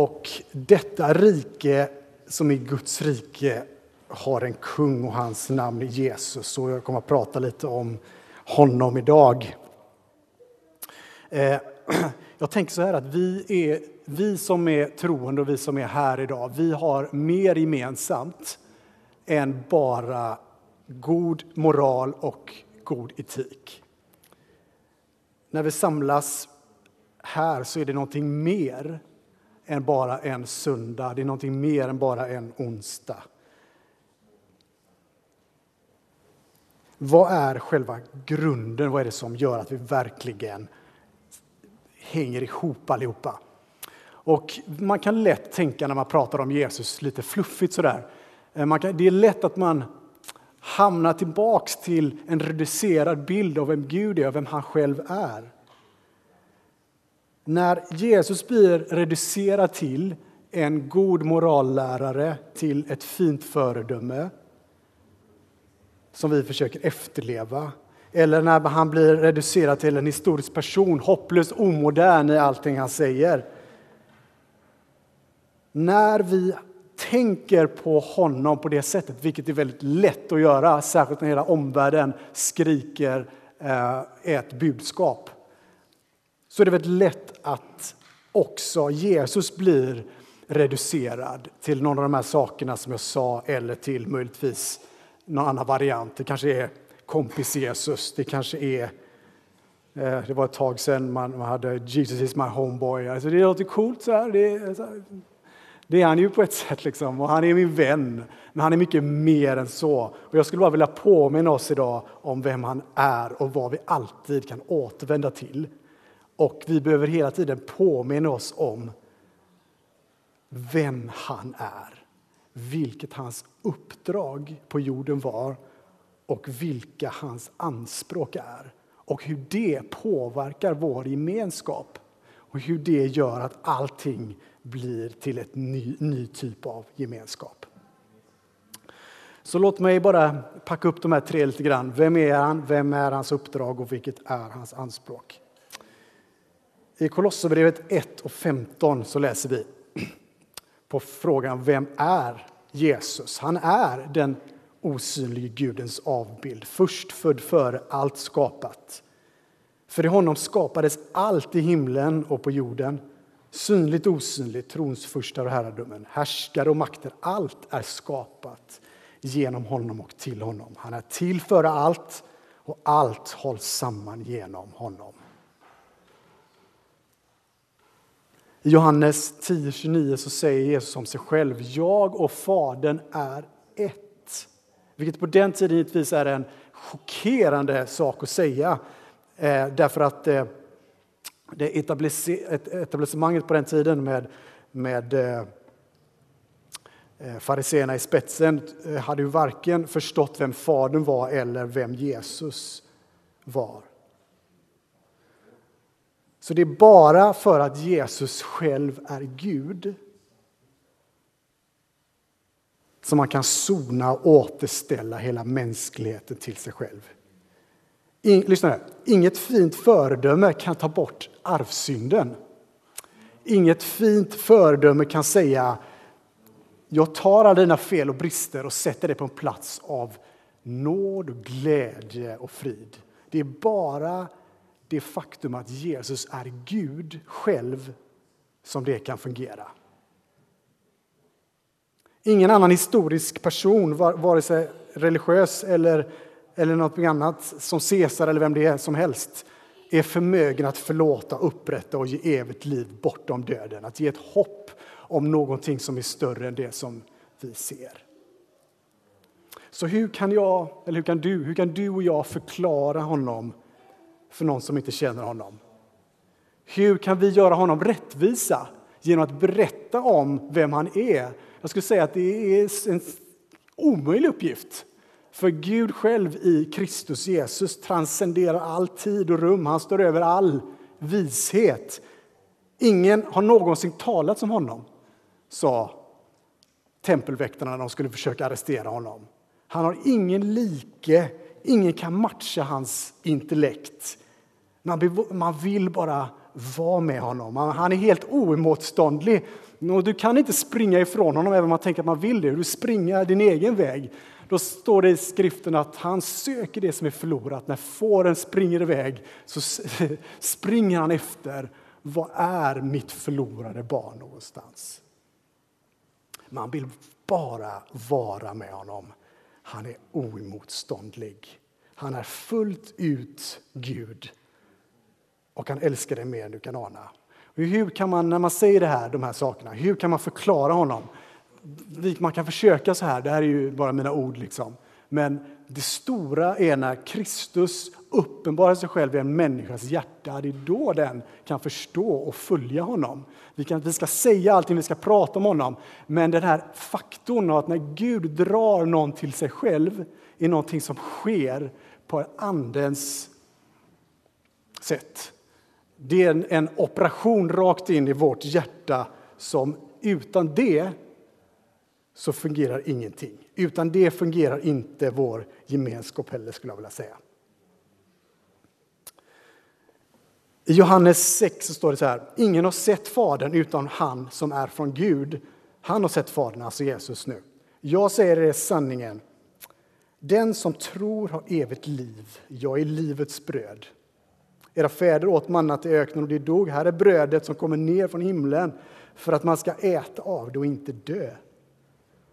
Och detta rike som är Guds rike har en kung och hans namn är Jesus. Och jag kommer att prata lite om honom idag. Eh, jag tänker så här att vi, är, vi som är troende och vi som är här idag, vi har mer gemensamt än bara god moral och god etik. När vi samlas här så är det någonting mer än bara en söndag, det är någonting mer än bara en onsdag. Vad är själva grunden? Vad är det som gör att vi verkligen hänger ihop allihopa? Och man kan lätt tänka när man pratar om Jesus lite fluffigt sådär. Eh, man kan, det är lätt att man hamnar tillbaks till en reducerad bild av vem Gud är och vem han själv är. När Jesus blir reducerad till en god morallärare, till ett fint föredöme som vi försöker efterleva. Eller när han blir reducerad till en historisk person, hopplöst omodern i allting han säger. När vi tänker på honom på det sättet, vilket är väldigt lätt att göra, särskilt när hela omvärlden skriker eh, ett budskap, så är det väldigt lätt att också Jesus blir reducerad till någon av de här sakerna som jag sa eller till möjligtvis någon annan variant. Det kanske är kompis Jesus, det kanske är eh, det var ett tag sedan man hade Jesus is my homeboy. Alltså det låter coolt. Så här. Det, det är han ju på ett sätt, liksom. och han är min vän. Men han är mycket mer än så. Och jag skulle bara vilja påminna oss idag om vem han är och vad vi alltid kan återvända till. Och vi behöver hela tiden påminna oss om vem han är, vilket hans uppdrag på jorden var och vilka hans anspråk är och hur det påverkar vår gemenskap och hur det gör att allting blir till en ny, ny typ av gemenskap. Så låt mig bara packa upp de här tre lite grann. Vem är han? Vem är hans uppdrag och vilket är hans anspråk? I Kolosserbrevet 1 och 15 så läser vi på frågan Vem är Jesus? Han är den osynlige Gudens avbild, först född före allt skapat. För i honom skapades allt i himlen och på jorden, synligt och osynligt, tronsfurstar och herradömen, härskare och makter. Allt är skapat genom honom och till honom. Han är till före allt och allt hålls samman genom honom. I Johannes 10.29 så säger Jesus om sig själv, jag och Fadern är ett. Vilket på den tiden givetvis är en chockerande sak att säga. Eh, därför att eh, det etablissemanget på den tiden med, med eh, eh fariseerna i spetsen eh, hade ju varken förstått vem Fadern var eller vem Jesus var. Så det är bara för att Jesus själv är Gud som man kan sona och återställa hela mänskligheten till sig själv. In, lyssna här. Inget fint föredöme kan ta bort arvsynden. Inget fint föredöme kan säga jag tar alla dina fel och brister och sätter det på en plats av nåd, glädje och frid. Det är bara det faktum att Jesus är Gud själv som det kan fungera. Ingen annan historisk person, vare sig religiös eller, eller något annat, som Caesar eller vem det är som helst, är förmögen att förlåta, upprätta och ge evigt liv bortom döden. Att ge ett hopp om någonting som är större än det som vi ser. Så hur kan jag, eller hur kan du, hur kan du och jag förklara honom för någon som inte känner honom? Hur kan vi göra honom rättvisa genom att berätta om vem han är? Jag skulle säga att det är en omöjlig uppgift. För Gud själv i Kristus Jesus transcenderar all tid och rum. Han står över all vishet. Ingen har någonsin talat som honom, sa tempelväktarna när de skulle försöka arrestera honom. Han har ingen like, ingen kan matcha hans intellekt. Man, vill bara vara med honom. Han är helt oemotståndlig. Och du kan inte springa ifrån honom även om man tänker att man vill det. Du springer din egen väg. Då står det i skriften att han söker det som är förlorat. När fåren springer iväg så springer han efter. Vad är mitt förlorade barn någonstans? Man vill bara vara med honom. Han är oemotståndlig. Han är fullt ut Gud. Och han älskar dig mer än du kan ana. hur kan man, när man säger det här, de här sakerna, hur kan man förklara honom? Man kan försöka så här, det här är ju bara mina ord. liksom. Men det stora är när Kristus uppenbarar sig själv i en människas hjärta. Det är då den kan förstå och följa honom. Vi, kan, vi ska säga allting, vi ska prata om honom. Men den här faktorn att när Gud drar någon till sig själv är någonting som sker på andens sätt. Det är en, en operation rakt in i vårt hjärta som utan det så fungerar ingenting. Utan det fungerar inte vår gemenskap heller, skulle jag vilja säga. I Johannes 6 så står det så här. Ingen har sett Fadern utan han som är från Gud. Han har sett Fadern, alltså Jesus nu. Jag säger er sanningen. Den som tror har evigt liv. Jag är livets bröd. Era fäder åt mannat i öknen och de dog. Här är brödet som kommer ner från himlen för att man ska äta av det och inte dö.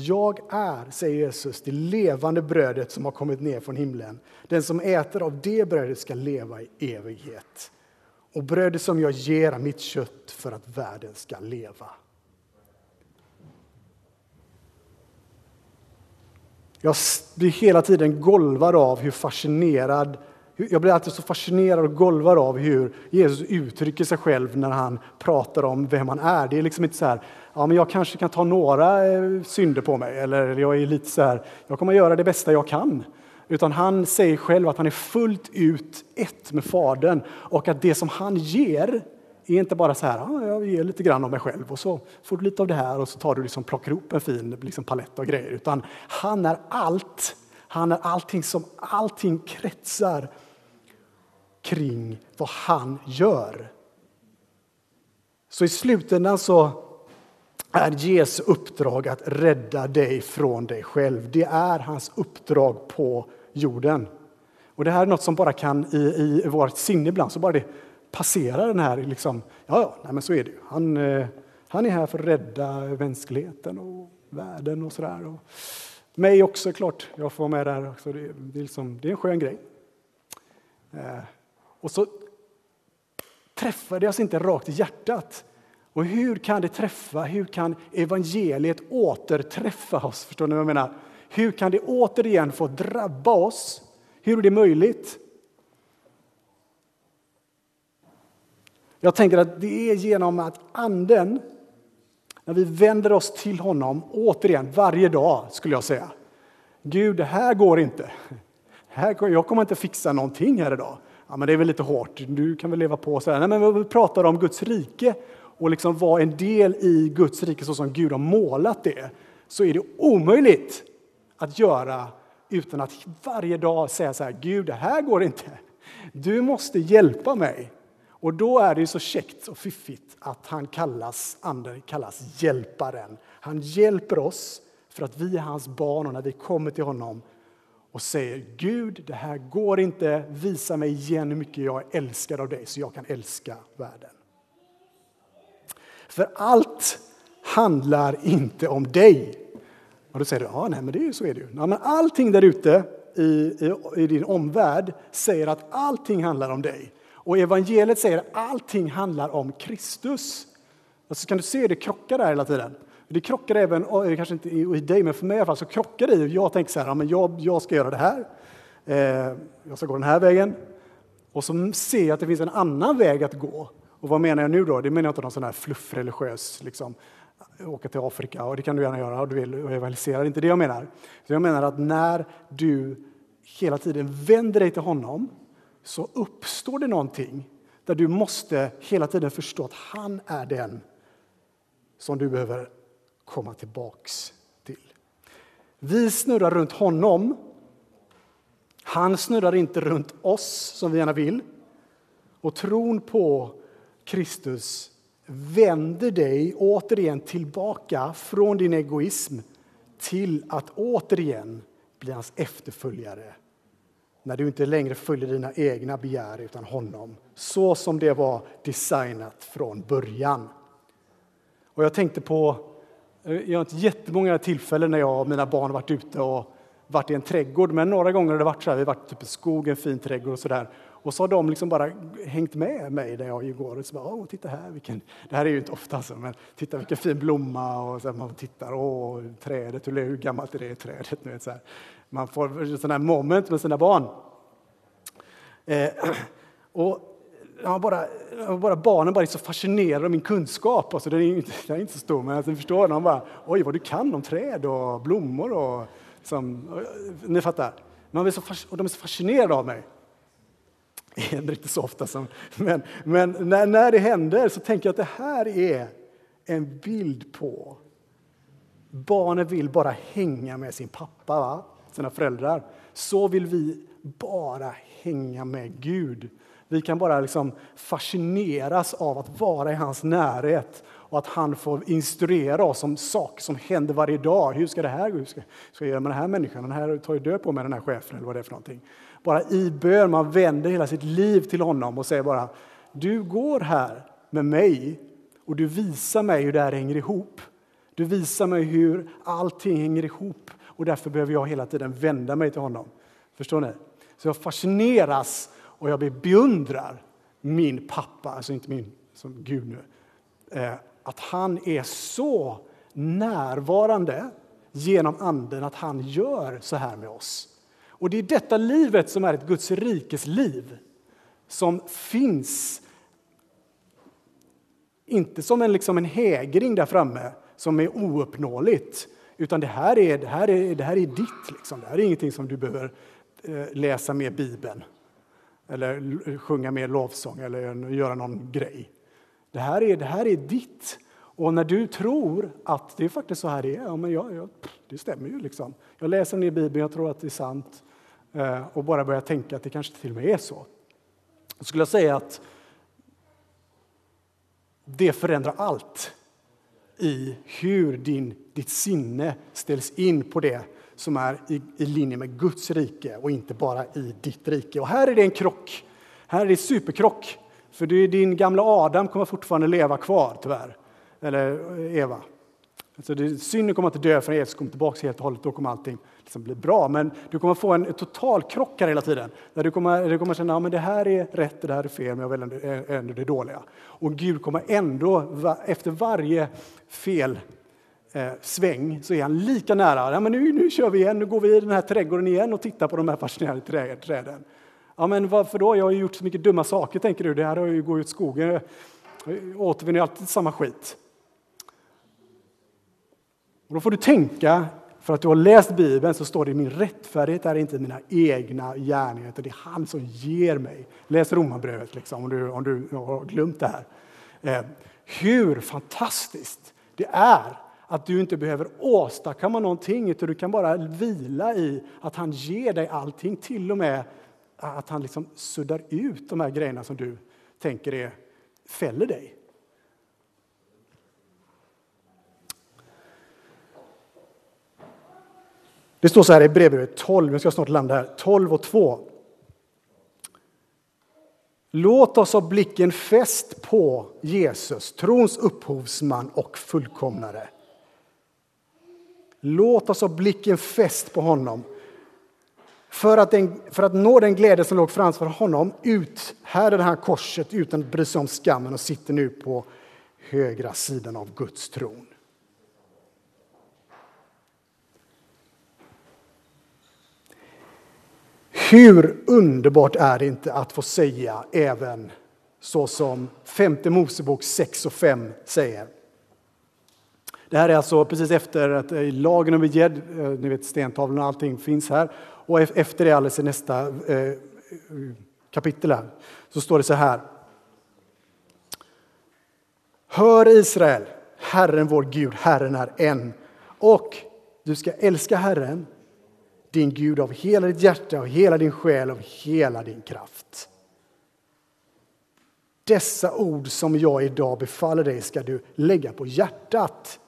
Jag är, säger Jesus, det levande brödet som har kommit ner från himlen. Den som äter av det brödet ska leva i evighet. Och brödet som jag ger är mitt kött för att världen ska leva. Jag blir hela tiden golvad av hur fascinerad jag blir alltid så fascinerad och golvad av hur Jesus uttrycker sig själv när han pratar om vem han är. Det är liksom inte så här, ja men jag kanske kan ta några eh, synder på mig, eller jag är lite så här, jag kommer göra det bästa jag kan. Utan han säger själv att han är fullt ut ett med Fadern och att det som han ger är inte bara så här, ja, jag ger lite grann av mig själv och så får du lite av det här och så tar du liksom, plockar ihop en fin liksom, palett av grejer. Utan han är allt. Han är allting som allting kretsar kring vad han gör. Så i slutändan så är Jesu uppdrag att rädda dig från dig själv. Det är hans uppdrag på jorden. Och Det här är något som bara kan i, i vårt sinne ibland, så bara det passerar den här, liksom, ja, ja, nej, men så är det ju. Han, eh, han är här för att rädda mänskligheten och världen och sådär. Mig också, klart. Jag får vara med där också. Det, det, är, liksom, det är en skön grej. Eh, och så träffar det oss inte rakt i hjärtat. Och hur kan det träffa, hur kan evangeliet återträffa oss? Förstår ni vad jag menar? Hur kan det återigen få drabba oss? Hur är det möjligt? Jag tänker att det är genom att Anden, när vi vänder oss till honom återigen varje dag, skulle jag säga. Gud, det här går inte. Jag kommer inte fixa någonting här idag. Ja, men det är väl lite hårt, du kan väl leva på så här. Nej, men vi pratar om Guds rike och liksom vara en del i Guds rike så som Gud har målat det, så är det omöjligt att göra utan att varje dag säga så här, Gud, det här går inte. Du måste hjälpa mig. Och då är det så käckt och fiffigt att han kallas, anden kallas hjälparen. Han hjälper oss för att vi är hans barn och när vi kommer till honom och säger Gud, det här går inte, visa mig igen hur mycket jag är älskad av dig så jag kan älska världen. För allt handlar inte om dig. Och då säger du, ja, nej, men det är, så är det ju. Ja, men allting där ute i, i, i, din omvärld säger att allting handlar om dig. Och evangeliet säger att allting handlar om Kristus. Alltså, kan du se det krockar där hela tiden? Det krockar även, kanske inte i dig, men för mig i alla fall, så krockar det. Jag tänker så här, ja, men jag, jag ska göra det här. Eh, jag ska gå den här vägen. Och så ser jag att det finns en annan väg att gå. Och vad menar jag nu då? Det menar jag inte någon sån här fluffreligiös, liksom, åka till Afrika, och det kan du gärna göra och du vill och evangelisera. Det är inte det jag menar. Så jag menar att när du hela tiden vänder dig till honom så uppstår det någonting där du måste hela tiden förstå att han är den som du behöver komma tillbaks till. Vi snurrar runt honom. Han snurrar inte runt oss som vi gärna vill. Och tron på Kristus vänder dig återigen tillbaka från din egoism till att återigen bli hans efterföljare. När du inte längre följer dina egna begär utan honom. Så som det var designat från början. Och jag tänkte på, Eh, jag har inte jättemånga tillfällen när jag och mina barn varit ute och varit i en trädgård, men några gånger har det varit så här, vi har varit typ i skogen, fin trädgård och sådär. Och så har de liksom bara hängt med mig när jag går och så bara, åh, titta här, vilken, det här är ju inte ofta alltså, men titta vilken fin blomma och så här, man tittar, åh, trädet, hur, hur gammalt är det trädet? Nu, så här. Man får sådana här moment med sina barn. Eh, och jag bara, bara barnen bara är så fascinerade av min kunskap. Alltså, den, är inte, den är inte så stor, men alltså, förstår de bara, oj vad du kan om träd och blommor. Och, som, ni fattar. Man är så, och de är så fascinerade av mig. Det händer inte så ofta, som, men, men när, när det händer så tänker jag att det här är en bild på Barnen vill bara hänga med sin pappa, va? sina föräldrar. Så vill vi bara hänga med Gud. Vi kan bara liksom fascineras av att vara i hans närhet och att han får instruera oss om saker som händer varje dag. Hur ska det här gå? Hur ska, ska jag göra med den här människan? Den här tar ju död på mig, den här chefen eller vad det är för någonting. Bara i bön, man vänder hela sitt liv till honom och säger bara Du går här med mig och du visar mig hur det här hänger ihop. Du visar mig hur allting hänger ihop och därför behöver jag hela tiden vända mig till honom. Förstår ni? Så jag fascineras och jag beundrar min pappa, alltså inte min som Gud nu, eh, att han är så närvarande genom Anden att han gör så här med oss. Och det är detta livet som är ett Guds rikes liv som finns inte som en, liksom en hägring där framme som är ouppnåeligt. Utan det här är, det här är, det här är ditt. Liksom. Det här är ingenting som du behöver eh, läsa med Bibeln eller sjunga mer lovsång eller göra någon grej. Det här är, det här är ditt. Och när du tror att det är faktiskt så här det är, ja, men jag, jag, det stämmer ju. Liksom. Jag läser ner Bibeln, jag tror att det är sant eh, och bara börjar tänka att det kanske till och med är så. Då skulle jag säga att det förändrar allt i hur din, ditt sinne ställs in på det som är i, i linje med Guds rike och inte bara i ditt rike. Och här är det en krock. Här är det superkrock. För det din gamla Adam kommer fortfarande leva kvar, tyvärr. Eller eh, Eva. Alltså det, synden kommer inte dö förrän Jesus kommer tillbaka helt och hållet. Då kommer allting liksom bli bra. Men du kommer få en total krock här hela tiden. Där du kommer, du kommer känna att ja, det här är rätt, och det här är fel, men jag vill ändå, eh, ändå det dåliga. Och Gud kommer ändå, efter varje fel eh, sväng, så är han lika nära. Ja, men nu, nu kör vi igen, nu går vi i den här trädgården igen och tittar på de här fascinerande träden. Ja, men varför då? Jag har ju gjort så mycket dumma saker, tänker du. Det här har ju gått ut skogen. Eh, Jag återvinner alltid samma skit. Och då får du tänka, för att du har läst Bibeln så står det min rättfärdighet är inte mina egna gärningar, utan det är han som ger mig. Läs Romarbrevet liksom, om, du, om du har glömt det här. Eh, hur fantastiskt det är att du inte behöver åstadkomma någonting, utan du kan bara vila i att han ger dig allting, till och med att han liksom suddar ut de här grejerna som du tänker är, fäller dig. Det står så här i brevbrevet 12, jag ska snart landa här, 12 och 2. Låt oss ha blicken fäst på Jesus, trons upphovsman och fullkomnare. Låt oss ha blicken fäst på honom. För att, den, för att nå den glädje som låg framför honom uthärdade han korset utan att bry sig om skammen och sitter nu på högra sidan av Guds tron. Hur underbart är det inte att få säga även så som femte Mosebok 6 och 5 säger. Det här är alltså precis efter att eh, lagen om gädd, eh, ni vet stentavlorna och allting finns här. Och efter det, alldeles i nästa eh, kapitel här, så står det så här. Hör Israel, Herren vår Gud, Herren är en. Och du ska älska Herren, din Gud, av hela ditt hjärta, av hela din själ, av hela din kraft. Dessa ord som jag idag befaller dig ska du lägga på hjärtat.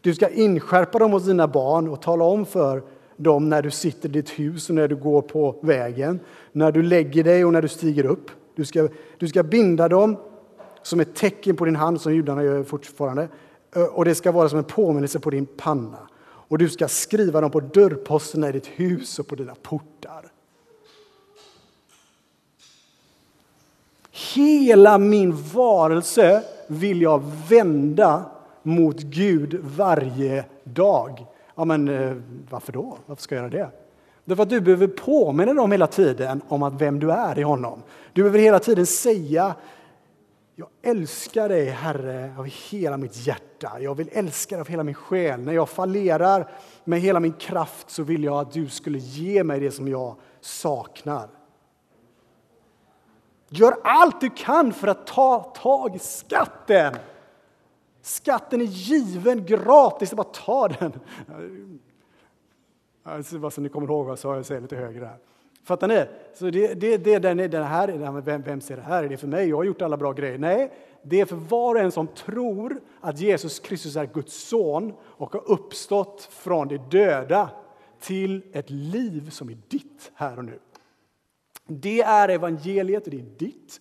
Du ska inskärpa dem hos dina barn och tala om för dem när du sitter i ditt hus och när du går på vägen, när du lägger dig och när du stiger upp. Du ska, du ska binda dem som ett tecken på din hand, som judarna gör fortfarande, och det ska vara som en påminnelse på din panna. Och du ska skriva dem på dörrposterna i ditt hus och på dina portar. Hela min varelse vill jag vända mot Gud varje dag. Ja, men eh, varför då? Varför ska jag göra det? Därför att du behöver påminna dem hela tiden om att vem du är i honom. Du behöver hela tiden säga jag älskar dig, Herre, av hela mitt hjärta. Jag vill älska dig av hela min själ. När jag fallerar med hela min kraft så vill jag att du skulle ge mig det som jag saknar. Gör allt du kan för att ta tag i skatten. Skatten är given gratis, bara ta den. Alltså, bara så ni kommer ihåg så jag säger lite högre här. Fattar ni? Så det, det, det, den, den här, vem, vem ser det här? Är det för mig? Jag har gjort alla bra grejer. Nej, det är för var och en som tror att Jesus Kristus är Guds son och har uppstått från de döda till ett liv som är ditt här och nu. Det är evangeliet och det är ditt.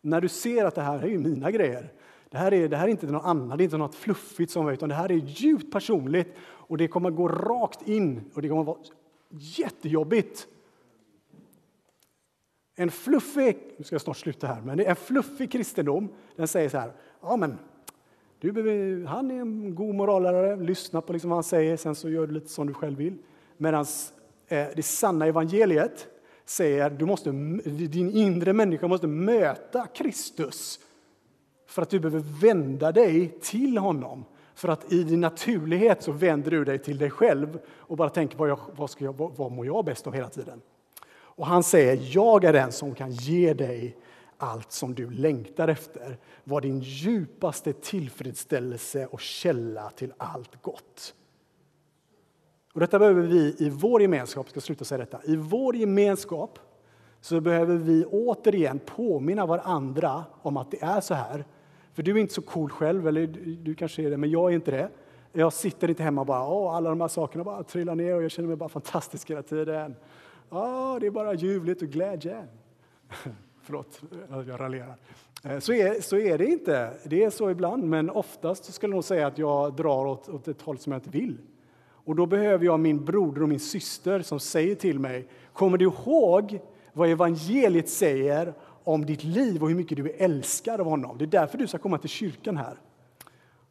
När du ser att det här är ju mina grejer. Det här är, det här är inte något annat, det är inte något fluffigt som utan det här är djupt personligt och det kommer att gå rakt in och det kommer att vara jättejobbigt. En fluffig, nu ska jag snart sluta här, men en fluffig kristendom den säger så här, ja men du han är en god morallärare, lyssna på liksom vad han säger, sen så gör du lite som du själv vill. Medan eh, det sanna evangeliet säger du måste, din inre människa måste möta Kristus för att du behöver vända dig till honom. För att i din naturlighet så vänder du dig till dig själv och bara tänker vad, jag, vad, ska jag, vad, vad mår jag bäst av hela tiden. Och han säger, jag är den som kan ge dig allt som du längtar efter. Var din djupaste tillfredsställelse och källa till allt gott. Och detta behöver vi i vår gemenskap, ska sluta säga detta, i vår gemenskap så behöver vi återigen påminna varandra om att det är så här. För du är inte så cool själv, eller du kanske är det, men jag är inte det. Jag sitter inte hemma och bara, Åh, alla de här sakerna bara trillar ner och jag känner mig bara fantastisk hela tiden. Åh, det är bara ljuvligt och glädje. Förlåt, jag raljerar. Eh, så är, så är det inte. Det är så ibland, men oftast skulle jag nog säga att jag drar åt, åt ett håll som jag inte vill. Och då behöver jag min broder och min syster som säger till mig, kommer du ihåg vad evangeliet säger om ditt liv och hur mycket du är älskad av honom. Det är därför du ska komma till kyrkan här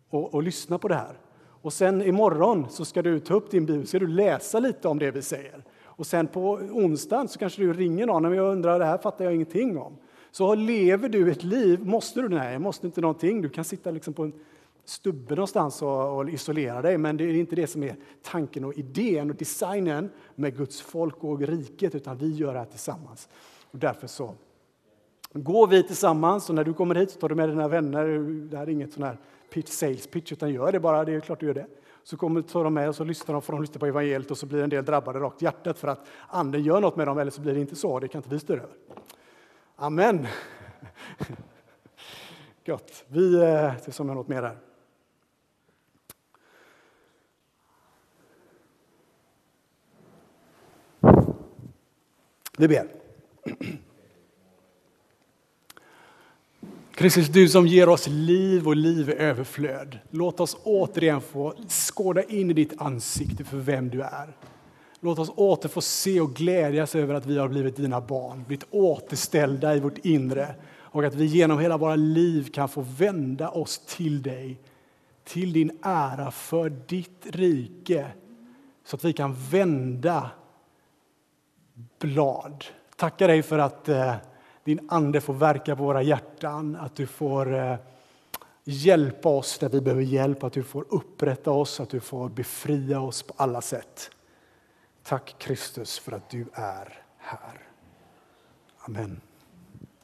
och, och lyssna på det här. Och sen imorgon så ska du ta upp din bibel, ska du läsa lite om det vi säger. Och sen på onsdagen så kanske du ringer någon och jag undrar, det här fattar jag ingenting om. Så lever du ett liv, måste du? Nej, måste inte någonting. Du kan sitta liksom på en stubbe någonstans och, och isolera dig, men det är inte det som är tanken och idén och designen med Guds folk och riket, utan vi gör det här tillsammans. Och därför så går vi tillsammans och när du kommer hit så tar du med dina vänner. Det här är inget sån här pitch, sales pitch, utan gör det bara. Det är klart du gör det. Så kommer tar de med och så lyssnar de, får de lyssna på evangeliet och så blir en del drabbade rakt i hjärtat för att anden gör något med dem, eller så blir det inte så. Det kan inte vi styra över. Amen. Gott. Vi, eh, det som är något mer här. Vi ber. Kristus, du som ger oss liv och liv i överflöd. Låt oss återigen få skåda in i ditt ansikte för vem du är. Låt oss åter få se och glädjas över att vi har blivit dina barn, blivit återställda i vårt inre och att vi genom hela våra liv kan få vända oss till dig, till din ära för ditt rike, så att vi kan vända blad. Tackar dig för att eh, din ande får verka på våra hjärtan, att du får eh, hjälpa oss där vi behöver hjälp, att du får upprätta oss, att du får befria oss på alla sätt. Tack Kristus för att du är här. Amen.